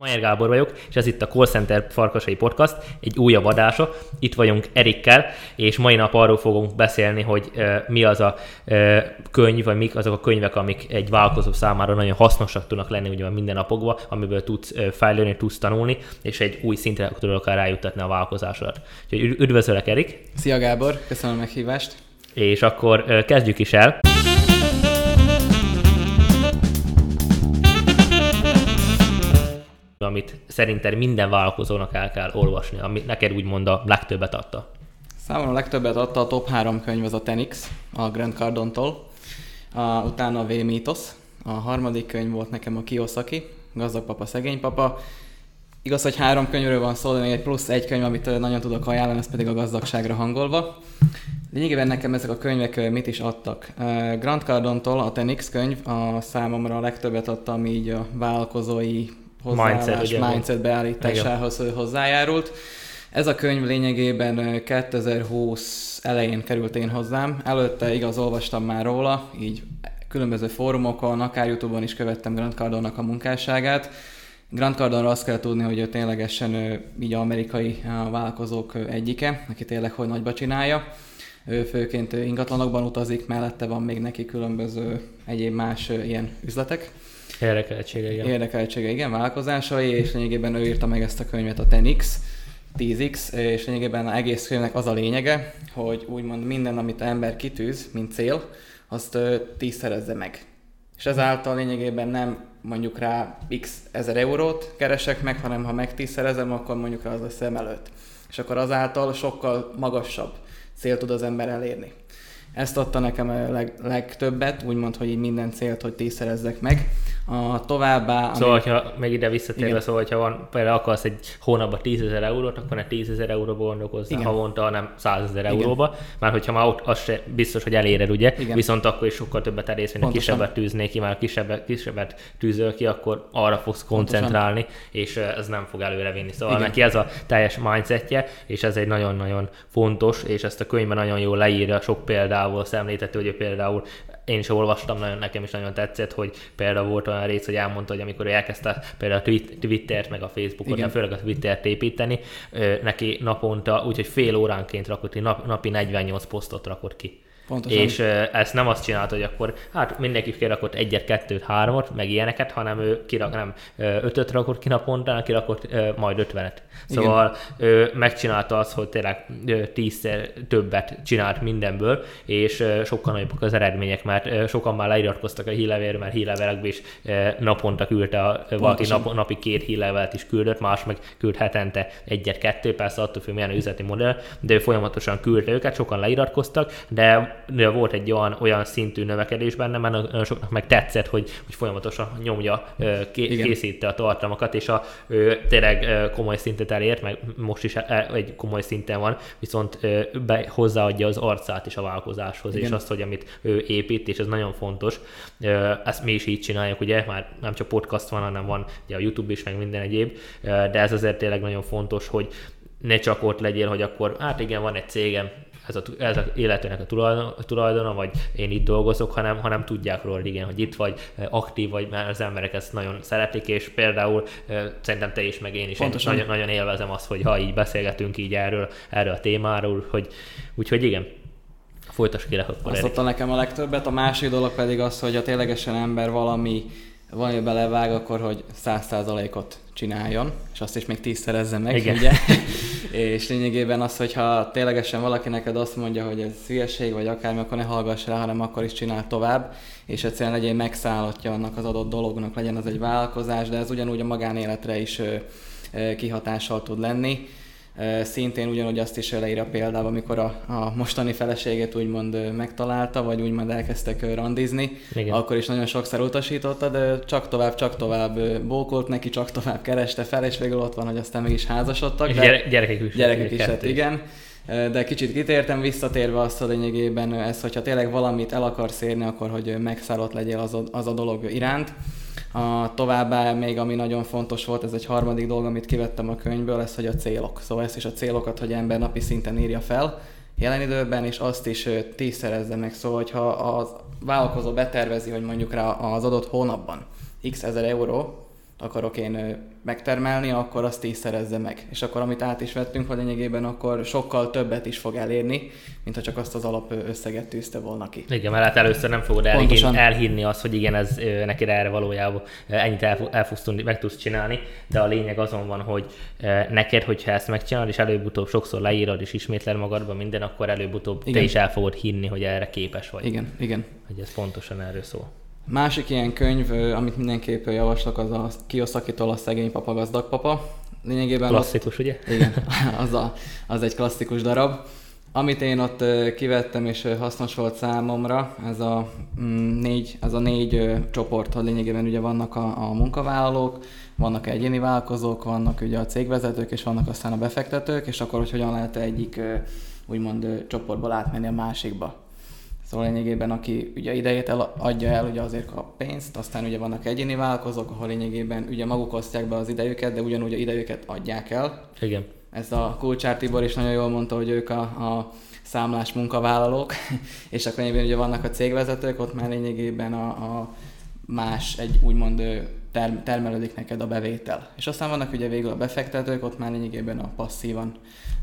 Majer Gábor vagyok, és ez itt a Call Center Farkasai Podcast, egy újabb adása. Itt vagyunk Erikkel, és mai nap arról fogunk beszélni, hogy uh, mi az a uh, könyv, vagy mik azok a könyvek, amik egy vállalkozó számára nagyon hasznosak tudnak lenni ugye minden napokban, amiből tudsz uh, fejlődni, tudsz tanulni, és egy új szintre tudod akár rájutatni a vállalkozásodat. Úgyhogy üdvözöllek, Erik! Szia Gábor, köszönöm a meghívást! És akkor uh, kezdjük is el. Amit szerinted minden vállalkozónak el kell olvasni, ami neked úgymond a legtöbbet adta? Számomra a legtöbbet adta a top 3 könyv, az a Tenix, a Grant Cardontól, a, utána a V Mythos, a harmadik könyv volt nekem a Kiyosaki, Gazdag papa, szegény papa. Igaz, hogy három könyvről van szó, de még egy plusz egy könyv, amit nagyon tudok ajánlani, ez pedig a gazdagságra hangolva. Lényegében nekem ezek a könyvek mit is adtak. Grant Cardontól a Tenix könyv a számomra a legtöbbet adta, ami így a vállalkozói hozzáállás, mindset, mindset beállításához Igen. hozzájárult. Ez a könyv lényegében 2020 elején került én hozzám. Előtte igaz, olvastam már róla, így különböző fórumokon, akár Youtube-on is követtem Grant Cardonnak a munkásságát. Grant Cardonra azt kell tudni, hogy ő ténylegesen így amerikai vállalkozók egyike, aki tényleg hogy nagyba csinálja. Ő főként ingatlanokban utazik, mellette van még neki különböző egyéb más ilyen üzletek. Érdekeltsége, igen. Érdekeltsége, igen, vállalkozásai, és lényegében ő írta meg ezt a könyvet, a Tenix, 10x, és lényegében egész könyvnek az a lényege, hogy úgymond minden, amit ember kitűz, mint cél, azt tízszerezze meg. És ezáltal lényegében nem mondjuk rá x ezer eurót keresek meg, hanem ha meg tízszerezem, akkor mondjuk rá az a szem előtt. És akkor azáltal sokkal magasabb cél tud az ember elérni. Ezt adta nekem a leg, legtöbbet, úgymond, hogy így minden célt, hogy tízszerezzek meg. A továbbá... Szóval, ami... hogyha meg ide visszatérve, szóval, hogyha van, például akarsz egy hónapban 10 ezer eurót, akkor ne 10 ezer euróba gondolkozz havonta, hanem 100 ezer euróba. Már hogyha már ott az se biztos, hogy eléred, ugye? Igen. Viszont akkor is sokkal többet elérsz, a kisebbet tűznék ki, már kisebbet, kisebbet tűzöl ki, akkor arra fogsz koncentrálni, Pontosan. és ez nem fog előrevinni. Szóval Igen. neki ez a teljes mindsetje, és ez egy nagyon-nagyon fontos, és ezt a könyvben nagyon jól leírja sok példával szemléltető, hogy például én is olvastam, nagyon, nekem is nagyon tetszett, hogy például volt olyan rész, hogy elmondta, hogy amikor ő elkezdte például a Twittert, meg a Facebookot, de főleg a Twittert építeni, neki naponta, úgyhogy fél óránként rakott ki, nap, napi 48 posztot rakott ki. Pontosan. És ezt nem azt csinálta, hogy akkor hát mindenki kirakott egyet, kettőt, hármat, meg ilyeneket, hanem ő kirak, nem ötöt rakott ki naponta, kirakott majd ötvenet. Szóval Igen. ő megcsinálta azt, hogy tényleg tízszer többet csinált mindenből, és sokkal nagyobbak az eredmények, mert sokan már leiratkoztak a hírlevélre, mert hírlevelekbe is naponta küldte, a, valaki nap, napi két hírlevelet is küldött, más meg küld hetente egyet, kettő, persze attól függ, milyen üzleti modell, de ő folyamatosan küldte őket, sokan leiratkoztak, de volt egy olyan, olyan szintű növekedés benne, mert nagyon soknak meg tetszett, hogy, hogy folyamatosan nyomja, készíti a tartalmakat, és a tényleg komoly szintet elért, meg most is egy komoly szinten van, viszont be, hozzáadja az arcát is a vállalkozáshoz, Igen. és azt, hogy amit ő épít, és ez nagyon fontos. Ezt mi is így csináljuk, ugye, már nem csak podcast van, hanem van ugye a YouTube is, meg minden egyéb, de ez azért tényleg nagyon fontos, hogy ne csak ott legyél, hogy akkor hát igen, van egy cégem, ez a, ez a életének a tulajdona, a tulajdona, vagy én itt dolgozok, hanem, hanem tudják róla, igen, hogy itt vagy, aktív vagy, mert az emberek ezt nagyon szeretik, és például szerintem te is, meg én is én nagyon, nagyon élvezem azt, hogy ha így beszélgetünk így erről, erről a témáról, hogy úgyhogy igen, folytas ki le, akkor Azt adta nekem a legtöbbet, a másik dolog pedig az, hogy a ténylegesen ember valami valami belevág, akkor hogy száz százalékot csináljon, és azt is még tízszerezze meg, Igen. ugye? és lényegében az, hogyha ténylegesen valaki neked azt mondja, hogy ez hülyeség, vagy akármi, akkor ne hallgass rá, hanem akkor is csinál tovább, és egyszerűen legyen megszállottja annak az adott dolognak, legyen az egy vállalkozás, de ez ugyanúgy a magánéletre is kihatással tud lenni Szintén ugyanúgy azt is leír a példában, amikor a, a mostani feleségét úgymond megtalálta, vagy úgymond elkezdtek randizni, Igen. akkor is nagyon sokszor utasította, de csak tovább, csak tovább bókolt neki, csak tovább kereste fel, és végül ott van, hogy aztán meg is házasodtak. De gyere, gyerekek is. Gyerekek is, hát igen. De kicsit kitértem, visszatérve azt a lényegében ez, hogyha tényleg valamit el akarsz érni, akkor hogy megszállott legyél az a, az a dolog iránt. A, továbbá még ami nagyon fontos volt, ez egy harmadik dolog, amit kivettem a könyvből, ez, hogy a célok. Szóval ezt is a célokat, hogy ember napi szinten írja fel jelen időben, és azt is tízszerezze meg. Szóval, hogyha a vállalkozó betervezi, hogy mondjuk rá az adott hónapban x ezer euró, akarok én megtermelni, akkor azt tízszerezze meg. És akkor amit át is vettünk, hogy lényegében akkor sokkal többet is fog elérni, mint ha csak azt az alap összeget tűzte volna ki. Igen, mert hát először nem fogod elhinni, elhinni azt, hogy igen, ez neked erre valójában ennyit el, el fogsz tudni, meg tudsz csinálni, de a lényeg azon van, hogy neked, hogyha ezt megcsinálod, és előbb-utóbb sokszor leírod és ismétled magadban minden, akkor előbb-utóbb igen. te is el fogod hinni, hogy erre képes vagy. Igen, igen. Hogy ez pontosan erről szól. Másik ilyen könyv, amit mindenképp javaslok, az a Kiyosaki-tól a Szegény Papa, Gazdag Papa. Lényegében klasszikus, ott, ugye? Igen, az, a, az egy klasszikus darab. Amit én ott kivettem és hasznos volt számomra, ez a mm, négy, ez a négy csoport, hogy lényegében ugye vannak a, a munkavállalók, vannak egyéni vállalkozók, vannak ugye a cégvezetők, és vannak aztán a befektetők, és akkor hogy hogyan lehet egyik úgymond csoportból átmenni a másikba. Szóval lényegében, aki ugye idejét el, adja el, ugye azért kap pénzt, aztán ugye vannak egyéni vállalkozók, ahol lényegében ugye maguk osztják be az idejüket, de ugyanúgy a idejüket adják el. Igen. Ez a Kulcsár Tibor is nagyon jól mondta, hogy ők a, a számlás munkavállalók, és akkor lényegében ugye vannak a cégvezetők, ott már lényegében a, a más egy úgymond term, termelődik neked a bevétel. És aztán vannak ugye végül a befektetők, ott már lényegében a passzívan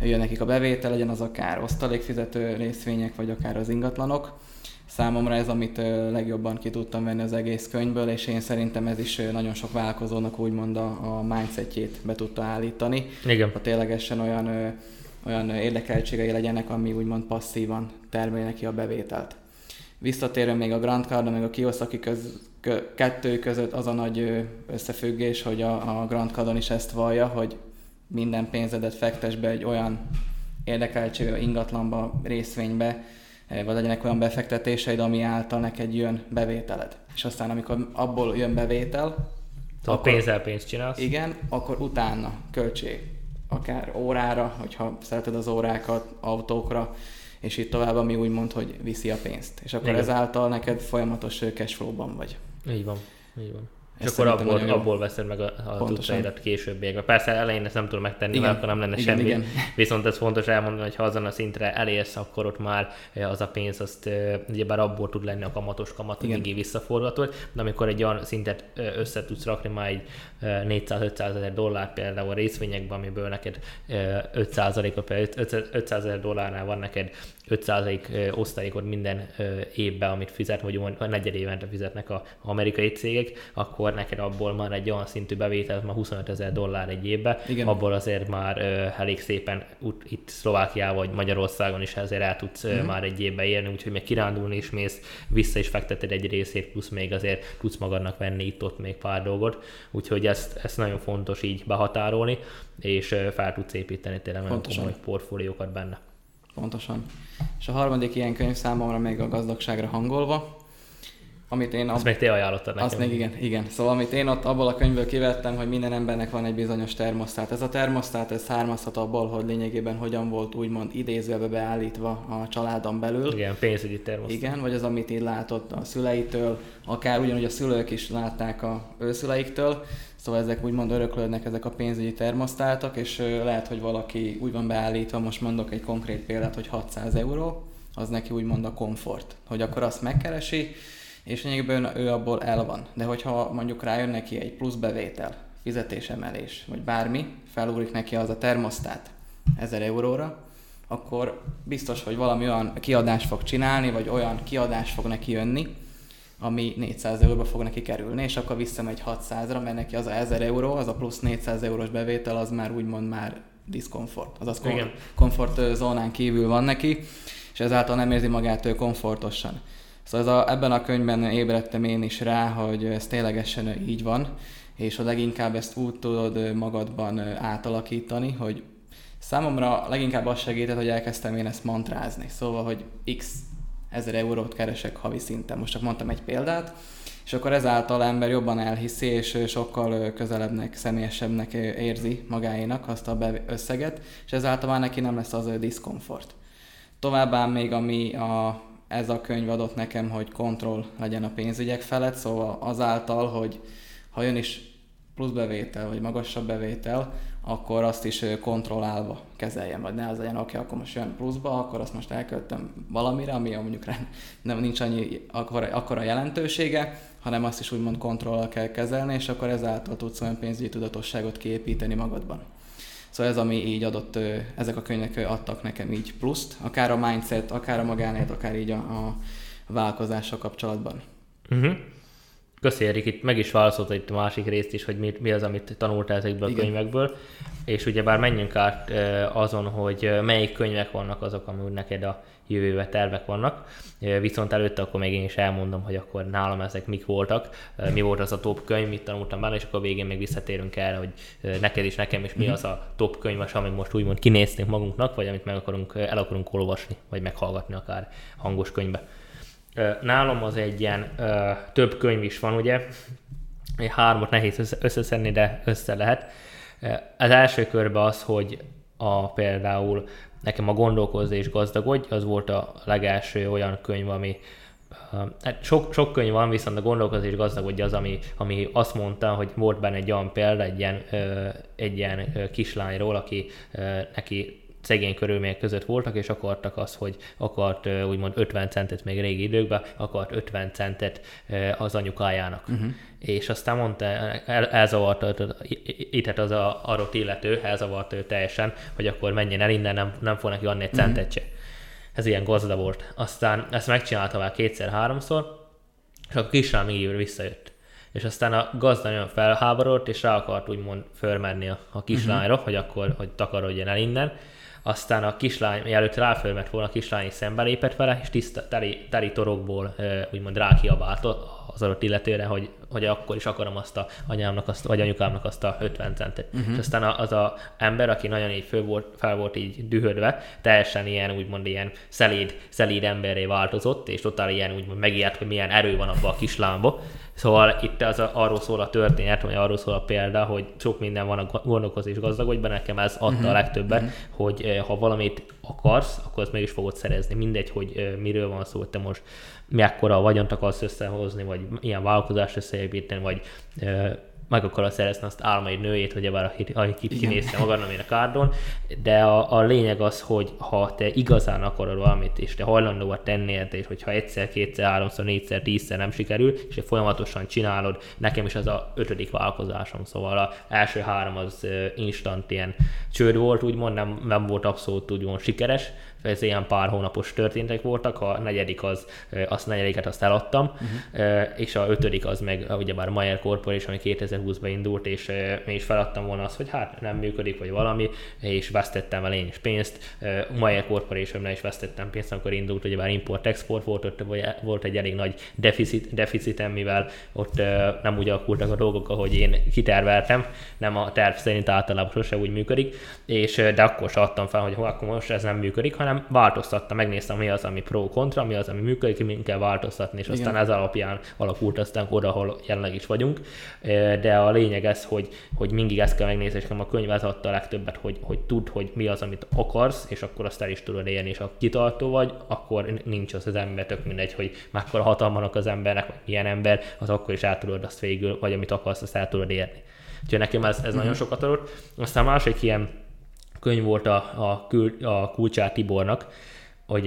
jön nekik a bevétel, legyen az akár osztalékfizető részvények, vagy akár az ingatlanok. Számomra ez, amit legjobban ki tudtam venni az egész könyvből, és én szerintem ez is nagyon sok vállalkozónak úgymond a, a mindsetjét be tudta állítani. Igen. Ha ténylegesen olyan, olyan érdekeltségei legyenek, ami úgymond passzívan termeli neki a bevételt. Visszatérve még a Grand Cardon, meg a Kiyosaki köz, kettő között az a nagy összefüggés, hogy a, a Grand Cardon is ezt vallja, hogy minden pénzedet fektes be egy olyan érdekeltségű ingatlanba, részvénybe, vagy legyenek olyan befektetéseid, ami által neked jön bevételed. És aztán, amikor abból jön bevétel, akkor, pénzzel pénzt csinálsz. Igen, akkor utána költség. Akár órára, hogyha szereted az órákat, autókra, és itt tovább, ami úgy mond, hogy viszi a pénzt. És akkor Igen. ezáltal neked folyamatos cashflow-ban vagy. Így van, így van. És akkor abból, abból veszed meg a, a tudtaidat későbbiekben. Persze elején ezt nem tudom megtenni, igen. mert akkor nem lenne igen, semmi. Igen. Viszont ez fontos elmondani, hogy ha azon a szintre elérsz, akkor ott már az a pénz, azt ugyebár abból tud lenni a kamatos kamat, mindig visszaforgatod, de amikor egy olyan szintet össze tudsz rakni, már egy 400-500 ezer dollár például a részvényekben, amiből neked 5%-a, 500 ezer dollárnál van neked 5% osztalékot minden évben, amit fizet, vagy a negyed évente fizetnek az amerikai cégek, akkor neked abból már egy olyan szintű bevétel, már 25 ezer dollár egy évben, Igen. abból azért már elég szépen itt Szlovákiában vagy Magyarországon is ezért el tudsz uh-huh. már egy évben érni, úgyhogy még kirándulni is mész, vissza is fekteted egy részét, plusz még azért tudsz magadnak venni itt-ott még pár dolgot, úgyhogy ezt, ezt nagyon fontos így behatárolni, és fel tudsz építeni tényleg nagyon komoly portfóliókat benne. Pontosan. És a harmadik ilyen könyv számomra még a gazdagságra hangolva, amit én... Azt ab... még te ajánlottad nekem. Azt még igen, igen. Szóval amit én ott abból a könyvből kivettem, hogy minden embernek van egy bizonyos termosztát. Ez a termosztát, ez származhat abból, hogy lényegében hogyan volt úgymond idézőbe beállítva a családon belül. Igen, pénzügyi termosztát. Igen, vagy az, amit így látott a szüleitől, akár ugyanúgy a szülők is látták a őszüleiktől. Szóval ezek úgymond öröklődnek ezek a pénzügyi termosztátok, és lehet, hogy valaki úgy van beállítva, most mondok egy konkrét példát, hogy 600 euró, az neki úgymond a komfort, hogy akkor azt megkeresi, és lényegében ő abból el van. De hogyha mondjuk rájön neki egy plusz bevétel, fizetésemelés, vagy bármi, felúrik neki az a termosztát 1000 euróra, akkor biztos, hogy valami olyan kiadást fog csinálni, vagy olyan kiadás fog neki jönni, ami 400 euróba fog neki kerülni, és akkor visszamegy 600-ra, mert neki az a 1000 euró, az a plusz 400 eurós bevétel, az már úgymond már diszkomfort, azaz Igen. komfort zónán kívül van neki, és ezáltal nem érzi magát ő komfortosan. Szóval ez a, ebben a könyvben ébredtem én is rá, hogy ez ténylegesen így van, és a leginkább ezt úgy tudod magadban átalakítani, hogy számomra leginkább az segített, hogy elkezdtem én ezt mantrázni. Szóval, hogy x ezer eurót keresek havi szinten. Most csak mondtam egy példát, és akkor ezáltal ember jobban elhiszi, és sokkal közelebbnek, személyesebbnek érzi magáénak azt a összeget, és ezáltal már neki nem lesz az a diszkomfort. Továbbá még ami a, ez a könyv adott nekem, hogy kontroll legyen a pénzügyek felett, szóval azáltal, hogy ha jön is plusz bevétel, vagy magasabb bevétel, akkor azt is kontrollálva kezeljem, vagy ne az legyen, oké, akkor most jön pluszba, akkor azt most elköltöm valamire, ami mondjuk nem nincs annyi akkora, akkora jelentősége, hanem azt is úgymond kontrollal kell kezelni, és akkor ezáltal tudsz olyan pénzügyi tudatosságot kiépíteni magadban. Szóval ez, ami így adott, ezek a könyvek adtak nekem így pluszt, akár a mindset, akár a magánélet, akár így a, a vállalkozással kapcsolatban. Uh-huh. Köszi Erik, itt meg is válaszolta itt a másik részt is, hogy mi, mi az, amit tanultál ezekből Igen. a könyvekből, és ugye bár menjünk át azon, hogy melyik könyvek vannak azok, ami neked a jövőbe tervek vannak, viszont előtte akkor még én is elmondom, hogy akkor nálam ezek mik voltak, mi volt az a top könyv, mit tanultam benne, és akkor végén még visszatérünk erre, hogy neked is, nekem is mi mhm. az a top könyv, amit most úgymond kinéztünk magunknak, vagy amit meg akarunk, el akarunk olvasni, vagy meghallgatni akár hangos könyvbe. Nálam az egy ilyen több könyv is van, ugye, hármat nehéz összeszedni, de össze lehet. Az első körben az, hogy a, például nekem a Gondolkozz és gazdagodj, az volt a legelső olyan könyv, ami Hát sok, sok könyv van, viszont a gondolkozás gazdagodj az, ami, ami azt mondta, hogy volt benne egy olyan példa, egy ilyen, egy ilyen kislányról, aki neki szegény körülmények között voltak, és akartak az, hogy akart úgymond 50 centet még régi időkben, akart 50 centet az anyukájának. Uh-huh. És aztán mondta, el, elzavart itt az a arról illető, elzavart ő teljesen, hogy akkor menjen el innen, nem, nem fog neki adni egy uh-huh. centet se. Ez ilyen gazda volt. Aztán ezt megcsinálta már kétszer-háromszor, és akkor kislány még visszajött és aztán a gazda nagyon felháborodott, és rá akart úgymond fölmenni a, a kislányra, uh-huh. hogy akkor hogy takarodjon el innen, aztán a kislány, mielőtt ráfölmet volna, a kislány szembelépett vele, és tiszta, teli, teli torokból úgymond rákiabált az adott illetőre, hogy, hogy akkor is akarom azt a anyámnak, azt, vagy anyukámnak azt a 50 centet. Uh-huh. És aztán az a ember, aki nagyon így föl volt, fel volt így dühödve, teljesen ilyen úgymond ilyen szelíd, szelíd emberré változott, és totál ilyen úgymond megijedt, hogy milyen erő van abban a kislámba. Szóval itt az a, arról szól a történet, vagy arról szól a példa, hogy sok minden van a gondolkozás gazdagodban, nekem ez adta uh-huh. a legtöbbet, uh-huh. hogy ha valamit akarsz, akkor azt meg is fogod szerezni. Mindegy, hogy miről van szó, hogy te most mekkora vagyont akarsz összehozni, vagy ilyen vállalkozást összeépíteni, vagy meg akarod szerezni azt álmaid nőjét, hogy ebben akit kinézte magadnak, mint a kárdon, de a, a, lényeg az, hogy ha te igazán akarod valamit, és te hajlandó vagy tenni és hogyha egyszer, kétszer, háromszor, négyszer, tízszer nem sikerül, és folyamatosan csinálod, nekem is ez a ötödik vállalkozásom, szóval az első három az instant ilyen csőd volt, úgymond, nem, nem volt abszolút úgymond sikeres, ez ilyen pár hónapos történtek voltak, a negyedik az, azt negyediket azt eladtam, uh-huh. és a ötödik az meg ugyebár Mayer Corporation, ami 2020-ban indult, és én is feladtam volna azt, hogy hát nem működik, vagy valami, és vesztettem vele én is pénzt. Mayer corporation is vesztettem pénzt, amikor indult, ugyebár import-export volt, ott volt egy elég nagy deficit, deficitem, mivel ott nem úgy alakultak a dolgok, ahogy én kiterveltem, nem a terv szerint általában sose úgy működik, és de akkor sem adtam fel, hogy akkor most ez nem működik, hanem hanem változtatta, megnéztem, mi az, ami pro-kontra, mi az, ami működik, mi kell változtatni, és Igen. aztán ez alapján alakult aztán oda, ahol jelenleg is vagyunk. De a lényeg ez, hogy, hogy mindig ezt kell megnézni, és a könyv ez adta a legtöbbet, hogy, hogy tud, hogy mi az, amit akarsz, és akkor azt el is tudod élni, és ha kitartó vagy, akkor nincs az az ember, tök mindegy, hogy mekkora hatalmanak az embernek, vagy milyen ember, az akkor is át tudod azt végül, vagy amit akarsz, azt el tudod érni. Úgyhogy nekem ez, ez mm-hmm. nagyon sokat adott. Aztán másik ilyen könyv volt a, a, a Kulcsár Tibornak,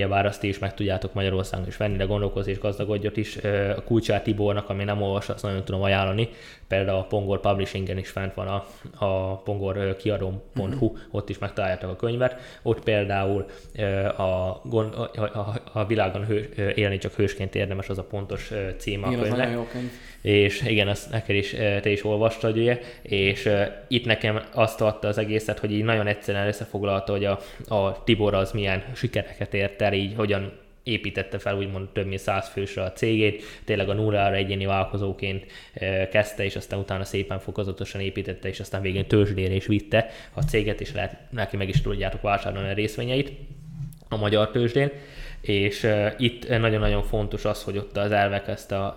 bár azt is meg tudjátok Magyarországon is venni, de gondolkozni és gazdagodjat is. A Kulcsár Tibornak, ami nem olvas, azt nagyon tudom ajánlani. Például a Pongor Publishingen is fent van a, a pongorkiadó.hu, uh-huh. ott is megtaláljátok a könyvet. Ott például a, a, a, a világon hő, élni csak hősként érdemes, az a pontos címe a könyvnek. könyv és igen, ezt neked is, te is olvastad, ugye, és itt nekem azt adta az egészet, hogy így nagyon egyszerűen összefoglalta, hogy a, a Tibor az milyen sikereket ért el, így hogyan építette fel úgymond több mint száz fősre a cégét, tényleg a nullára egyéni vállalkozóként kezdte, és aztán utána szépen fokozatosan építette, és aztán végén tőzsdére is vitte a céget, és lehet neki meg is tudjátok vásárolni a részvényeit a magyar tőzsdén, és uh, itt nagyon-nagyon fontos az, hogy ott az elvek ezt a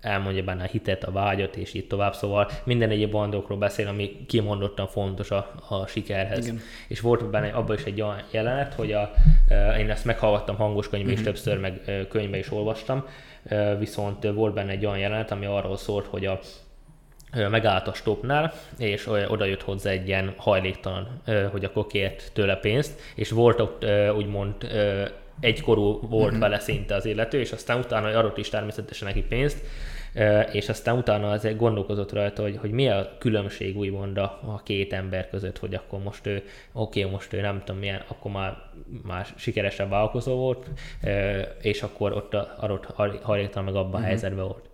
elmondja benne a hitet, a vágyat, és így tovább. Szóval minden egyéb bandokról beszél, ami kimondottan fontos a, a sikerhez. Igen. És volt benne abban is egy olyan jelenet, hogy a, én ezt meghallgattam hangos könyvben, uh-huh. és mhm. többször meg könyvbe is olvastam, viszont volt benne egy olyan jelenet, ami arról szólt, hogy a megállt a stopnál, és oda jött hozzá egy ilyen hajléktalan, hogy akkor kért tőle pénzt, és volt ott úgymond egykorú volt uh-huh. vele szinte az illető, és aztán utána adott is természetesen neki pénzt, és aztán utána azért gondolkozott rajta, hogy, hogy mi a különbség úgymond a, a két ember között, hogy akkor most ő, oké, okay, most ő nem tudom milyen, akkor már, már sikeresebb vállalkozó volt, és akkor ott adott hajléktalan meg abban uh-huh. a mhm. helyzetben volt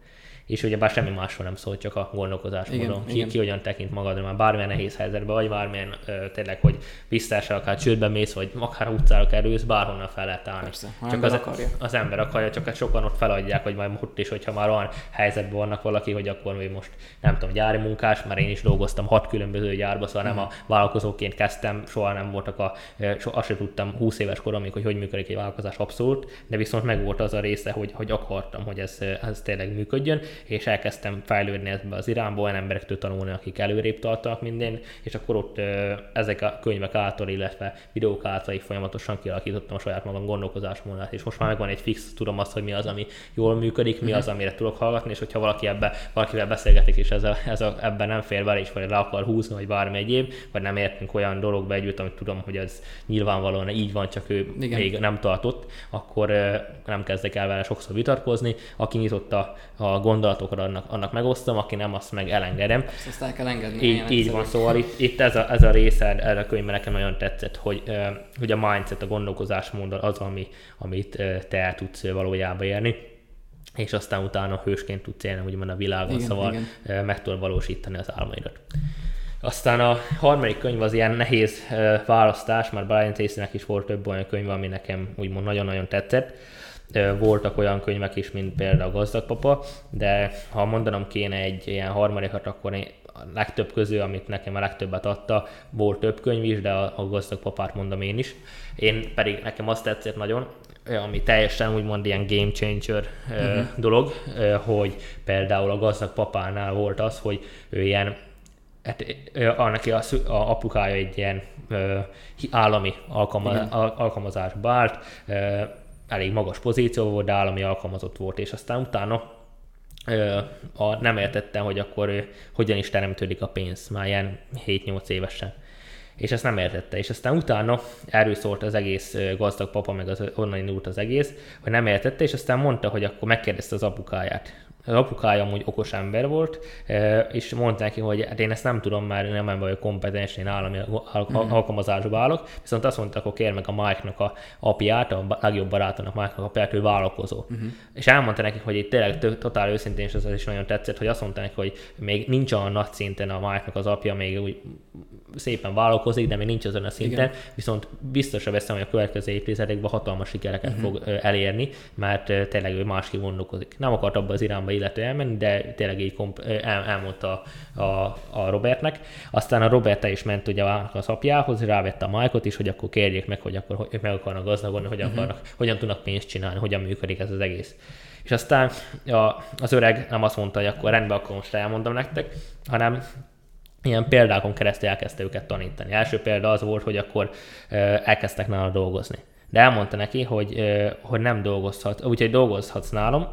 és ugye bár semmi másról nem szólt, csak a gondolkozásmódon. Ki, ki hogyan tekint magadra, már bármilyen nehéz helyzetben, vagy bármilyen ö, tényleg, hogy visszásra akár csődbe mész, vagy akár utcára kerülsz, bárhonnan fel lehet állni. Persze, csak az, akarja. az ember akarja, csak hát sokan ott feladják, hogy majd ott is, hogyha már olyan helyzetben vannak valaki, hogy akkor még most nem tudom, gyári munkás, mert én is dolgoztam hat különböző gyárba, szóval nem a mhm. vállalkozóként kezdtem, soha nem voltak a, soha azt sem tudtam 20 éves koromig, hogy hogy működik egy vállalkozás abszolút, de viszont meg volt az a része, hogy, hogy akartam, hogy ez, ez tényleg működjön, és elkezdtem fejlődni ebbe az irányba, olyan emberektől tanulni, akik előrébb tartanak minden, és akkor ott ezek a könyvek által, illetve videók által folyamatosan kialakítottam a saját magam gondolkozásmódát, és most már megvan egy fix, tudom azt, hogy mi az, ami jól működik, mi az, mhm. amire tudok hallgatni, és hogyha valaki ebbe, valakivel beszélgetik, és ez a, ez a, ebben nem fér bele, és vagy le akar húzni, vagy bármi egyéb, vagy nem értünk olyan dologba együtt, amit tudom, hogy ez nyilvánvalóan így van, csak ő Igen. még nem tartott, akkor nem kezdek el vele sokszor vitatkozni. Aki nyitott a, a gondolatokat, annak, annak megosztom, aki nem, azt meg elengedem. Ezt el kell engedni. Így, így van, szóval itt, itt ez, a, ez a része erre a könyvben nekem nagyon tetszett, hogy, hogy a mindset, a gondolkozásmód az, ami, amit te el tudsz valójában érni és aztán utána hősként tudsz élni, úgymond a világon, igen, szóval igen. meg tudod valósítani az álmaidat. Aztán a harmadik könyv az ilyen nehéz választás, már Brian Tracy-nek is volt több olyan könyv, ami nekem úgymond nagyon-nagyon tetszett. Voltak olyan könyvek is, mint például a Gazdag Papa, de ha mondanom kéne egy ilyen harmadikat, akkor én a legtöbb közül, amit nekem a legtöbbet adta, volt több könyv is, de a, a Gazdag Papát mondom én is. Én pedig nekem azt tetszett nagyon, ami teljesen úgymond ilyen game changer uh-huh. dolog, hogy például a gazdag papánál volt az, hogy ő ilyen hát, neki a, a apukája egy ilyen ö, állami alkalma, alkalmazásba állt, ö, elég magas pozíció volt, de állami alkalmazott volt, és aztán utána a, nem értette, hogy akkor ö, hogyan is teremtődik a pénz, már ilyen 7-8 évesen. És ezt nem értette. És aztán utána erről szólt az egész gazdag papa, meg az onnan indult az egész, hogy nem értette, és aztán mondta, hogy akkor megkérdezte az apukáját, az apukája amúgy okos ember volt, és mondta neki, hogy hát én ezt nem tudom, mert nem vagyok kompetens, én állami mm. alkalmazásba állok, viszont azt mondta, akkor kér meg a Mike-nak a apját, a legjobb barátának Mike-nak a apját, ő vállalkozó. Mm-hmm. És elmondta neki, hogy itt tényleg totál őszintén, és az is nagyon tetszett, hogy azt mondta neki, hogy még nincs olyan nagy szinten a Mike-nak az apja, még úgy szépen vállalkozik, de még nincs azon a szinten, Igen. viszont biztosra veszem, hogy a következő évtizedekben hatalmas sikereket uh-huh. fog elérni, mert tényleg ő másképp gondolkozik. Nem akart abba az irányba illető elmenni, de tényleg így komp- el, elmondta a, a Robertnek. Aztán a Robert is ment ugye az apjához, rávette a Mike-ot is, hogy akkor kérjék meg, hogy akkor hogy meg akarnak gazdagodni, hogy uh-huh. akarnak, hogyan tudnak pénzt csinálni, hogyan működik ez az egész. És aztán a, az öreg nem azt mondta, hogy akkor rendben, akkor most elmondom nektek, hanem ilyen példákon keresztül elkezdte őket tanítani. Első példa az volt, hogy akkor elkezdtek nála dolgozni. De elmondta neki, hogy, hogy nem dolgozhatsz, úgyhogy dolgozhatsz nálam,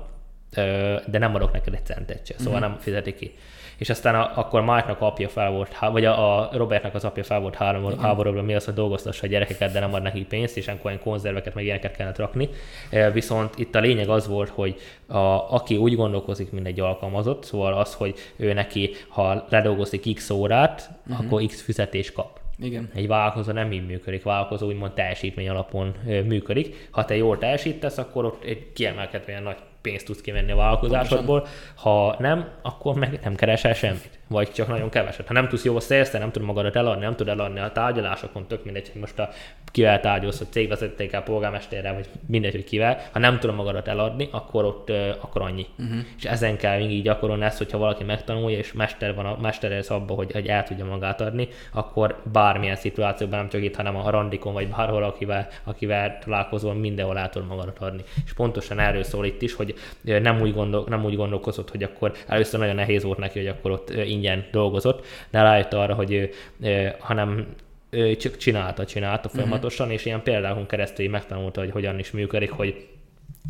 de nem adok neked egy centet se, szóval mm-hmm. nem fizeti ki és aztán a, akkor Mike-nak apja fel volt, vagy a, a Robertnek az apja fel volt három háborúban, mi az, hogy dolgoztassa a gyerekeket, de nem ad neki pénzt, és akkor ilyen konzerveket, meg ilyeneket kellett rakni. Viszont itt a lényeg az volt, hogy a, aki úgy gondolkozik, mint egy alkalmazott, szóval az, hogy ő neki, ha ledolgozik x órát, uh-huh. akkor x fizetés kap. Igen. Egy vállalkozó nem így működik, vállalkozó úgymond teljesítmény alapon működik. Ha te jól teljesítesz, akkor ott egy kiemelkedően nagy pénzt tudsz kivenni a vállalkozásodból, ha nem, akkor meg nem keresel semmit vagy csak nagyon keveset. Ha nem tudsz jól szerezni, nem tudod magadat eladni, nem tudod eladni a tárgyalásokon, tök mindegy, hogy most a kivel tárgyalsz, hogy cégvezetőkkel, polgármesterrel, vagy mindegy, hogy kivel, ha nem tudod magadat eladni, akkor ott akkor annyi. Uh-huh. És ezen kell így gyakorolni ezt, hogyha valaki megtanulja, és mester van a mester ez abban, hogy, hogy el tudja magát adni, akkor bármilyen szituációban, nem csak itt, hanem a randikon, vagy bárhol, akivel, akivel találkozol, mindenhol el tudod magadat adni. És pontosan erről szól itt is, hogy nem úgy, gondol, nem úgy gondolkozott, hogy akkor először nagyon nehéz volt neki, hogy akkor ott ingyen dolgozott, de rájött arra, hogy ő, hanem ő csak csinálta, csinálta mhm. folyamatosan, uh-huh. és ilyen példákon keresztül megtanulta, hogy hogyan is működik, hogy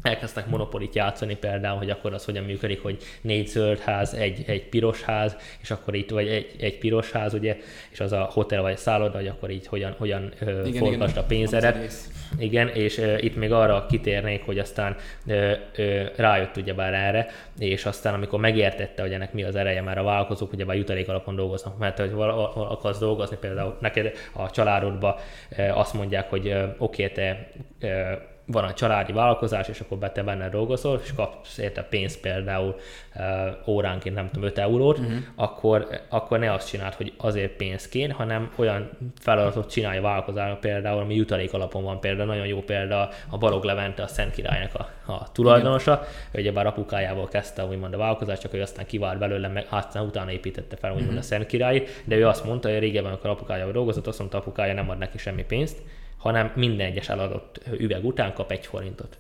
elkezdtek monopolit játszani például, hogy akkor az hogyan működik, hogy négy zöld ház, egy, egy piros ház, és akkor itt, vagy egy, egy piros ház, ugye, és az a hotel vagy szálloda, hogy akkor így hogyan, hogyan igen, a pénzeret. Igen, és uh, itt még arra kitérnék, hogy aztán uh, uh, rájött ugyebár erre, és aztán amikor megértette, hogy ennek mi az ereje, már a vállalkozók ugyebár jutalék alapon dolgoznak, mert hogy val- akarsz dolgozni, például neked a családodba uh, azt mondják, hogy uh, oké, okay, te uh, van a családi vállalkozás, és akkor be te benne dolgozol, és kapsz érte pénzt például uh, óránként, nem tudom, 5 eurót, uh-huh. akkor, akkor ne azt csináld, hogy azért pénz kén, hanem olyan feladatot csinálj a vállalkozásnak például, ami jutalék alapon van például, nagyon jó példa a Balog Levente, a Szent Királynak a, a tulajdonosa, ugye bár apukájával kezdte úgymond a vállalkozást, csak ő aztán kivált belőle, meg aztán utána építette fel úgymond uh-huh. a Szent Király, de ő azt mondta, hogy régebben, amikor apukájával dolgozott, azt mondta, apukája nem ad neki semmi pénzt, hanem minden egyes eladott üveg után kap egy forintot.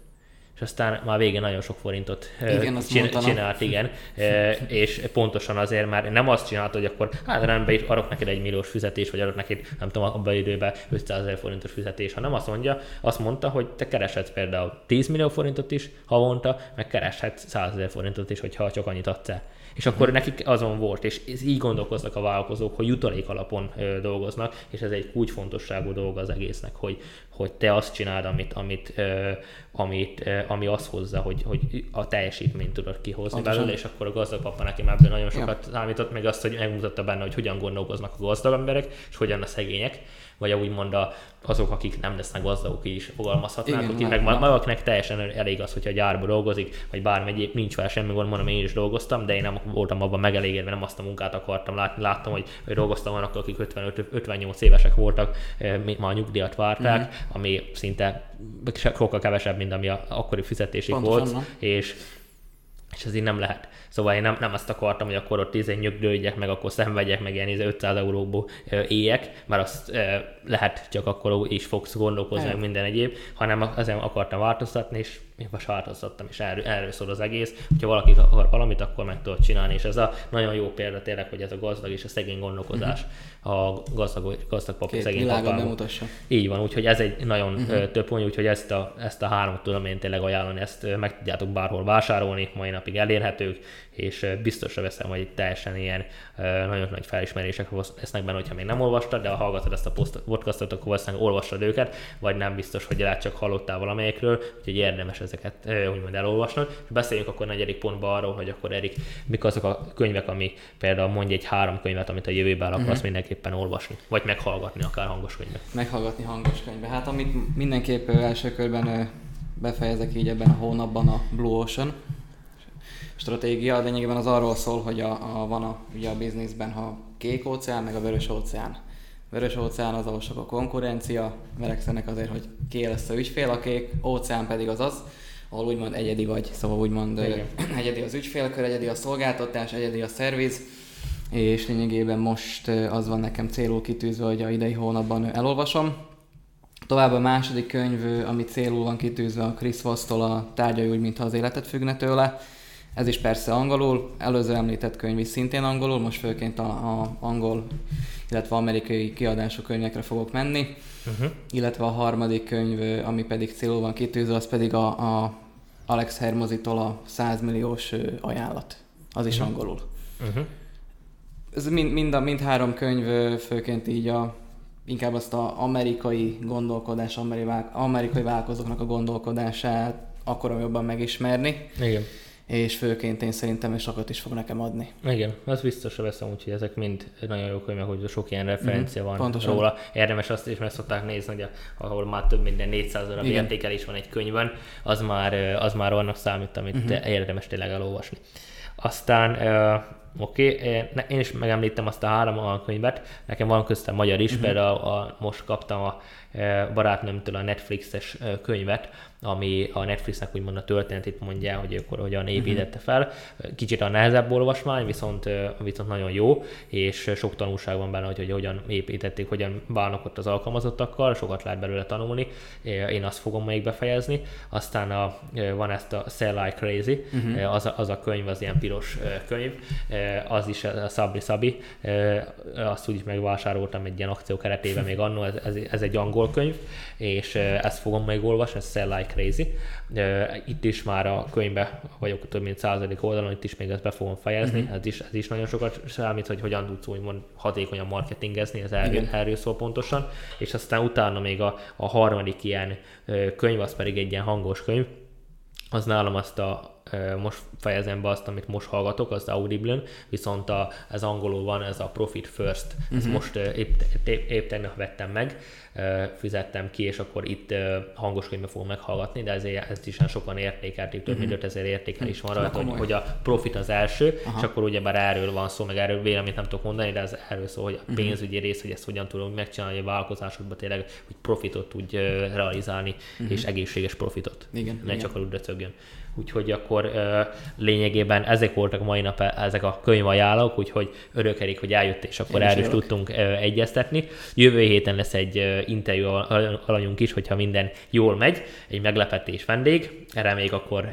És aztán már végén nagyon sok forintot igen, csin- csinált, igen, és pontosan azért már nem azt csinált, hogy akkor hát rendben is adok neked egy milliós fizetés, vagy adok neked, nem tudom, abban időben 500 ezer forintos fizetés, hanem azt mondja, azt mondta, hogy te kereshetsz például 10 millió forintot is havonta, meg kereshetsz 100 ezer forintot is, hogyha csak annyit adsz el. És akkor uh-huh. nekik azon volt, és így gondolkoznak a vállalkozók, hogy jutalék alapon ö, dolgoznak, és ez egy kulcsfontosságú dolga az egésznek, hogy, hogy te azt csináld, amit, amit, ö, amit ö, ami azt hozza, hogy, hogy a teljesítményt tudod kihozni belőle, és akkor a gazdag papa nekem ebből nagyon sokat ja. számított, meg azt, hogy megmutatta benne, hogy hogyan gondolkoznak a gazdag emberek, és hogyan a szegények vagy úgymond a, azok, akik nem lesznek gazdagok, is fogalmazhatnánk, akik meg valakinek teljesen elég az, hogyha a gyárba dolgozik, vagy bármi egyéb, nincs fel semmi gond, mondom, én is dolgoztam, de én nem voltam abban megelégedve, nem azt a munkát akartam látni. Láttam, hogy, hogy dolgoztam olyanok, akik 55, 58 évesek voltak, már a nyugdíjat várták, mm-hmm. ami szinte sokkal kevesebb, mint ami a akkori fizetésig Pontosan, volt, és és ez így nem lehet. Szóval én nem, nem azt akartam, hogy akkor ott izé nyögdődjek, meg akkor szenvedjek, meg ilyen 500 izé euróból éjek, mert azt lehet csak akkor is fogsz gondolkozni, meg minden egyéb, hanem azért akartam változtatni, és most változtattam, és erről, erről szól az egész. Hogyha valaki akar valamit, akkor meg tudod csinálni, és ez a nagyon jó példa tényleg, hogy ez a gazdag és a szegény gondolkozás uh-huh. a gazdag, gazdag pap, Két szegény papában. Így van, úgyhogy ez egy nagyon uh-huh. több pont, úgyhogy ezt a, ezt a háromot tudom én tényleg ajánlani, ezt meg tudjátok bárhol vásárolni, mai napig elérhetők, és biztosra veszem, hogy teljesen ilyen nagyon nagy felismerések lesznek benne, hogyha még nem olvastad, de ha hallgatod ezt a podcastot, akkor valószínűleg olvastad őket, vagy nem biztos, hogy lehet csak hallottál valamelyikről, úgyhogy érdemes ezeket úgymond elolvasnod. És beszéljünk akkor negyedik pontban arról, hogy akkor Erik, mik azok a könyvek, ami például mondj egy három könyvet, amit a jövőben akarsz uh-huh. mindenképpen olvasni, vagy meghallgatni akár hangos könyvet. Meghallgatni hangos könyvet. Hát amit mindenképp első körben befejezek így ebben a hónapban a Blue Ocean, stratégia, de lényegében az arról szól, hogy a, a, van a, ugye a bizniszben a kék óceán, meg a vörös óceán. Vörös óceán az, ahol sok a konkurencia, verekszenek azért, hogy ki lesz a ügyfél, a kék óceán pedig az az, ahol úgymond egyedi vagy, szóval úgymond Igen. egyedi az ügyfélkör, egyedi a szolgáltatás, egyedi a szerviz, és lényegében most az van nekem célul kitűzve, hogy a idei hónapban elolvasom. Tovább a második könyv, ami célul van kitűzve a Chris Voss-tól a Tárgyai úgy, mintha az életet függne tőle ez is persze angolul, előző említett könyv is szintén angolul, most főként a, a angol, illetve amerikai kiadású könyvekre fogok menni. Uh-huh. Illetve a harmadik könyv, ami pedig célul van kitűzve, az pedig a, a Alex Hermozitól a 100 milliós ajánlat. Az is uh-huh. angolul. Uh-huh. Ez mind, mind, a, mind három könyv főként így a inkább azt az amerikai gondolkodás, amerikai, amerikai vállalkozóknak a gondolkodását akarom jobban megismerni. Igen és főként én szerintem sokat is fog nekem adni. Igen, az biztosra veszem, úgyhogy ezek mind nagyon jó könyvek, hogy sok ilyen referencia mm, van pontosan. róla. Érdemes azt is meg szokták nézni, hogy ahol már több minden 400 darab értékelés van egy könyvben, az már, az már annak számít, amit mm-hmm. érdemes tényleg elolvasni. Aztán Oké, okay. én is megemlítem azt a három könyvet, nekem van köztem magyar is, uh-huh. például a, a, most kaptam a barátnőmtől a Netflixes könyvet, ami a Netflixnek úgymond a történetét mondja, hogy akkor hogyan mhm. építette fel. Kicsit a nehezebb olvasmány, viszont, viszont nagyon jó, és sok tanulság van benne, hogy, hogy hogyan építették, hogyan bánnak ott az alkalmazottakkal, sokat lehet belőle tanulni. Én azt fogom még befejezni. Aztán a, van ezt a Sell Like Crazy, uh-huh. az, a, az a könyv, az ilyen piros könyv, az is a Szabri Szabi, azt úgy is megvásároltam egy ilyen akció keretében még annó, ez, ez, ez egy angol könyv, és ezt fogom még olvasni, ez Sell Like Crazy. Itt is már a könyvbe vagyok több mint századik oldalon, itt is még ezt be fogom fejezni, uh-huh. ez, is, ez is nagyon sokat számít, hogy hogyan tudsz úgymond hatékonyan marketingezni, ez erről, erről szól pontosan, és aztán utána még a, a harmadik ilyen könyv, az pedig egy ilyen hangos könyv, az nálam azt a most fejezem be azt, amit most hallgatok, az Audible-n, viszont a, ez angolul van, ez a Profit First, uh-huh. ezt mhm. most épp, épp, épp tegnap vettem meg, fizettem ki, és akkor itt hangos könyvbe fogom meghallgatni, de ezért ezt is sokan értékelték, több mint 5000 mhm. értékelés van rajta, hogy, hogy a profit az első, Aha. és akkor ugyebár erről van szó, meg erről véleményt nem tudok mondani, de ez erről szól, hogy a mhm. pénzügyi rész, hogy ezt hogyan tudom megcsinálni a vállalkozásokban tényleg, hogy profitot tudj realizálni, uh-huh. és egészséges profitot. Igen, ne igen. csak aludra cögjön úgyhogy akkor lényegében ezek voltak a mai nap ezek a könyvajánlók, úgyhogy örökelik, hogy eljött, és akkor erről is tudtunk egyeztetni. Jövő héten lesz egy interjú alanyunk is, hogyha minden jól megy, egy meglepetés vendég, reméljük akkor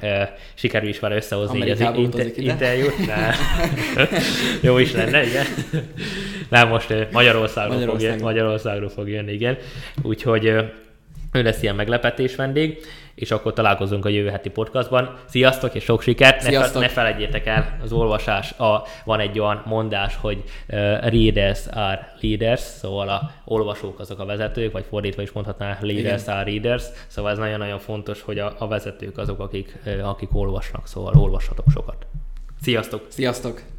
sikerül is vele összehozni így az inter- interjút. Jó is lenne, igen. Nem, most Magyarországról, Magyarországról. Fog, Magyarországról fog jönni, igen. Úgyhogy ő lesz ilyen meglepetés vendég és akkor találkozunk a jövő heti podcastban. Sziasztok, és sok sikert! Sziasztok. Ne, ne felejtjétek el, az olvasás, a, van egy olyan mondás, hogy uh, readers are leaders, szóval a olvasók azok a vezetők, vagy fordítva is mondhatná, leaders Igen. are readers, szóval ez nagyon-nagyon fontos, hogy a, a vezetők azok, akik, uh, akik olvasnak, szóval olvashatok sokat. Sziasztok! Sziasztok!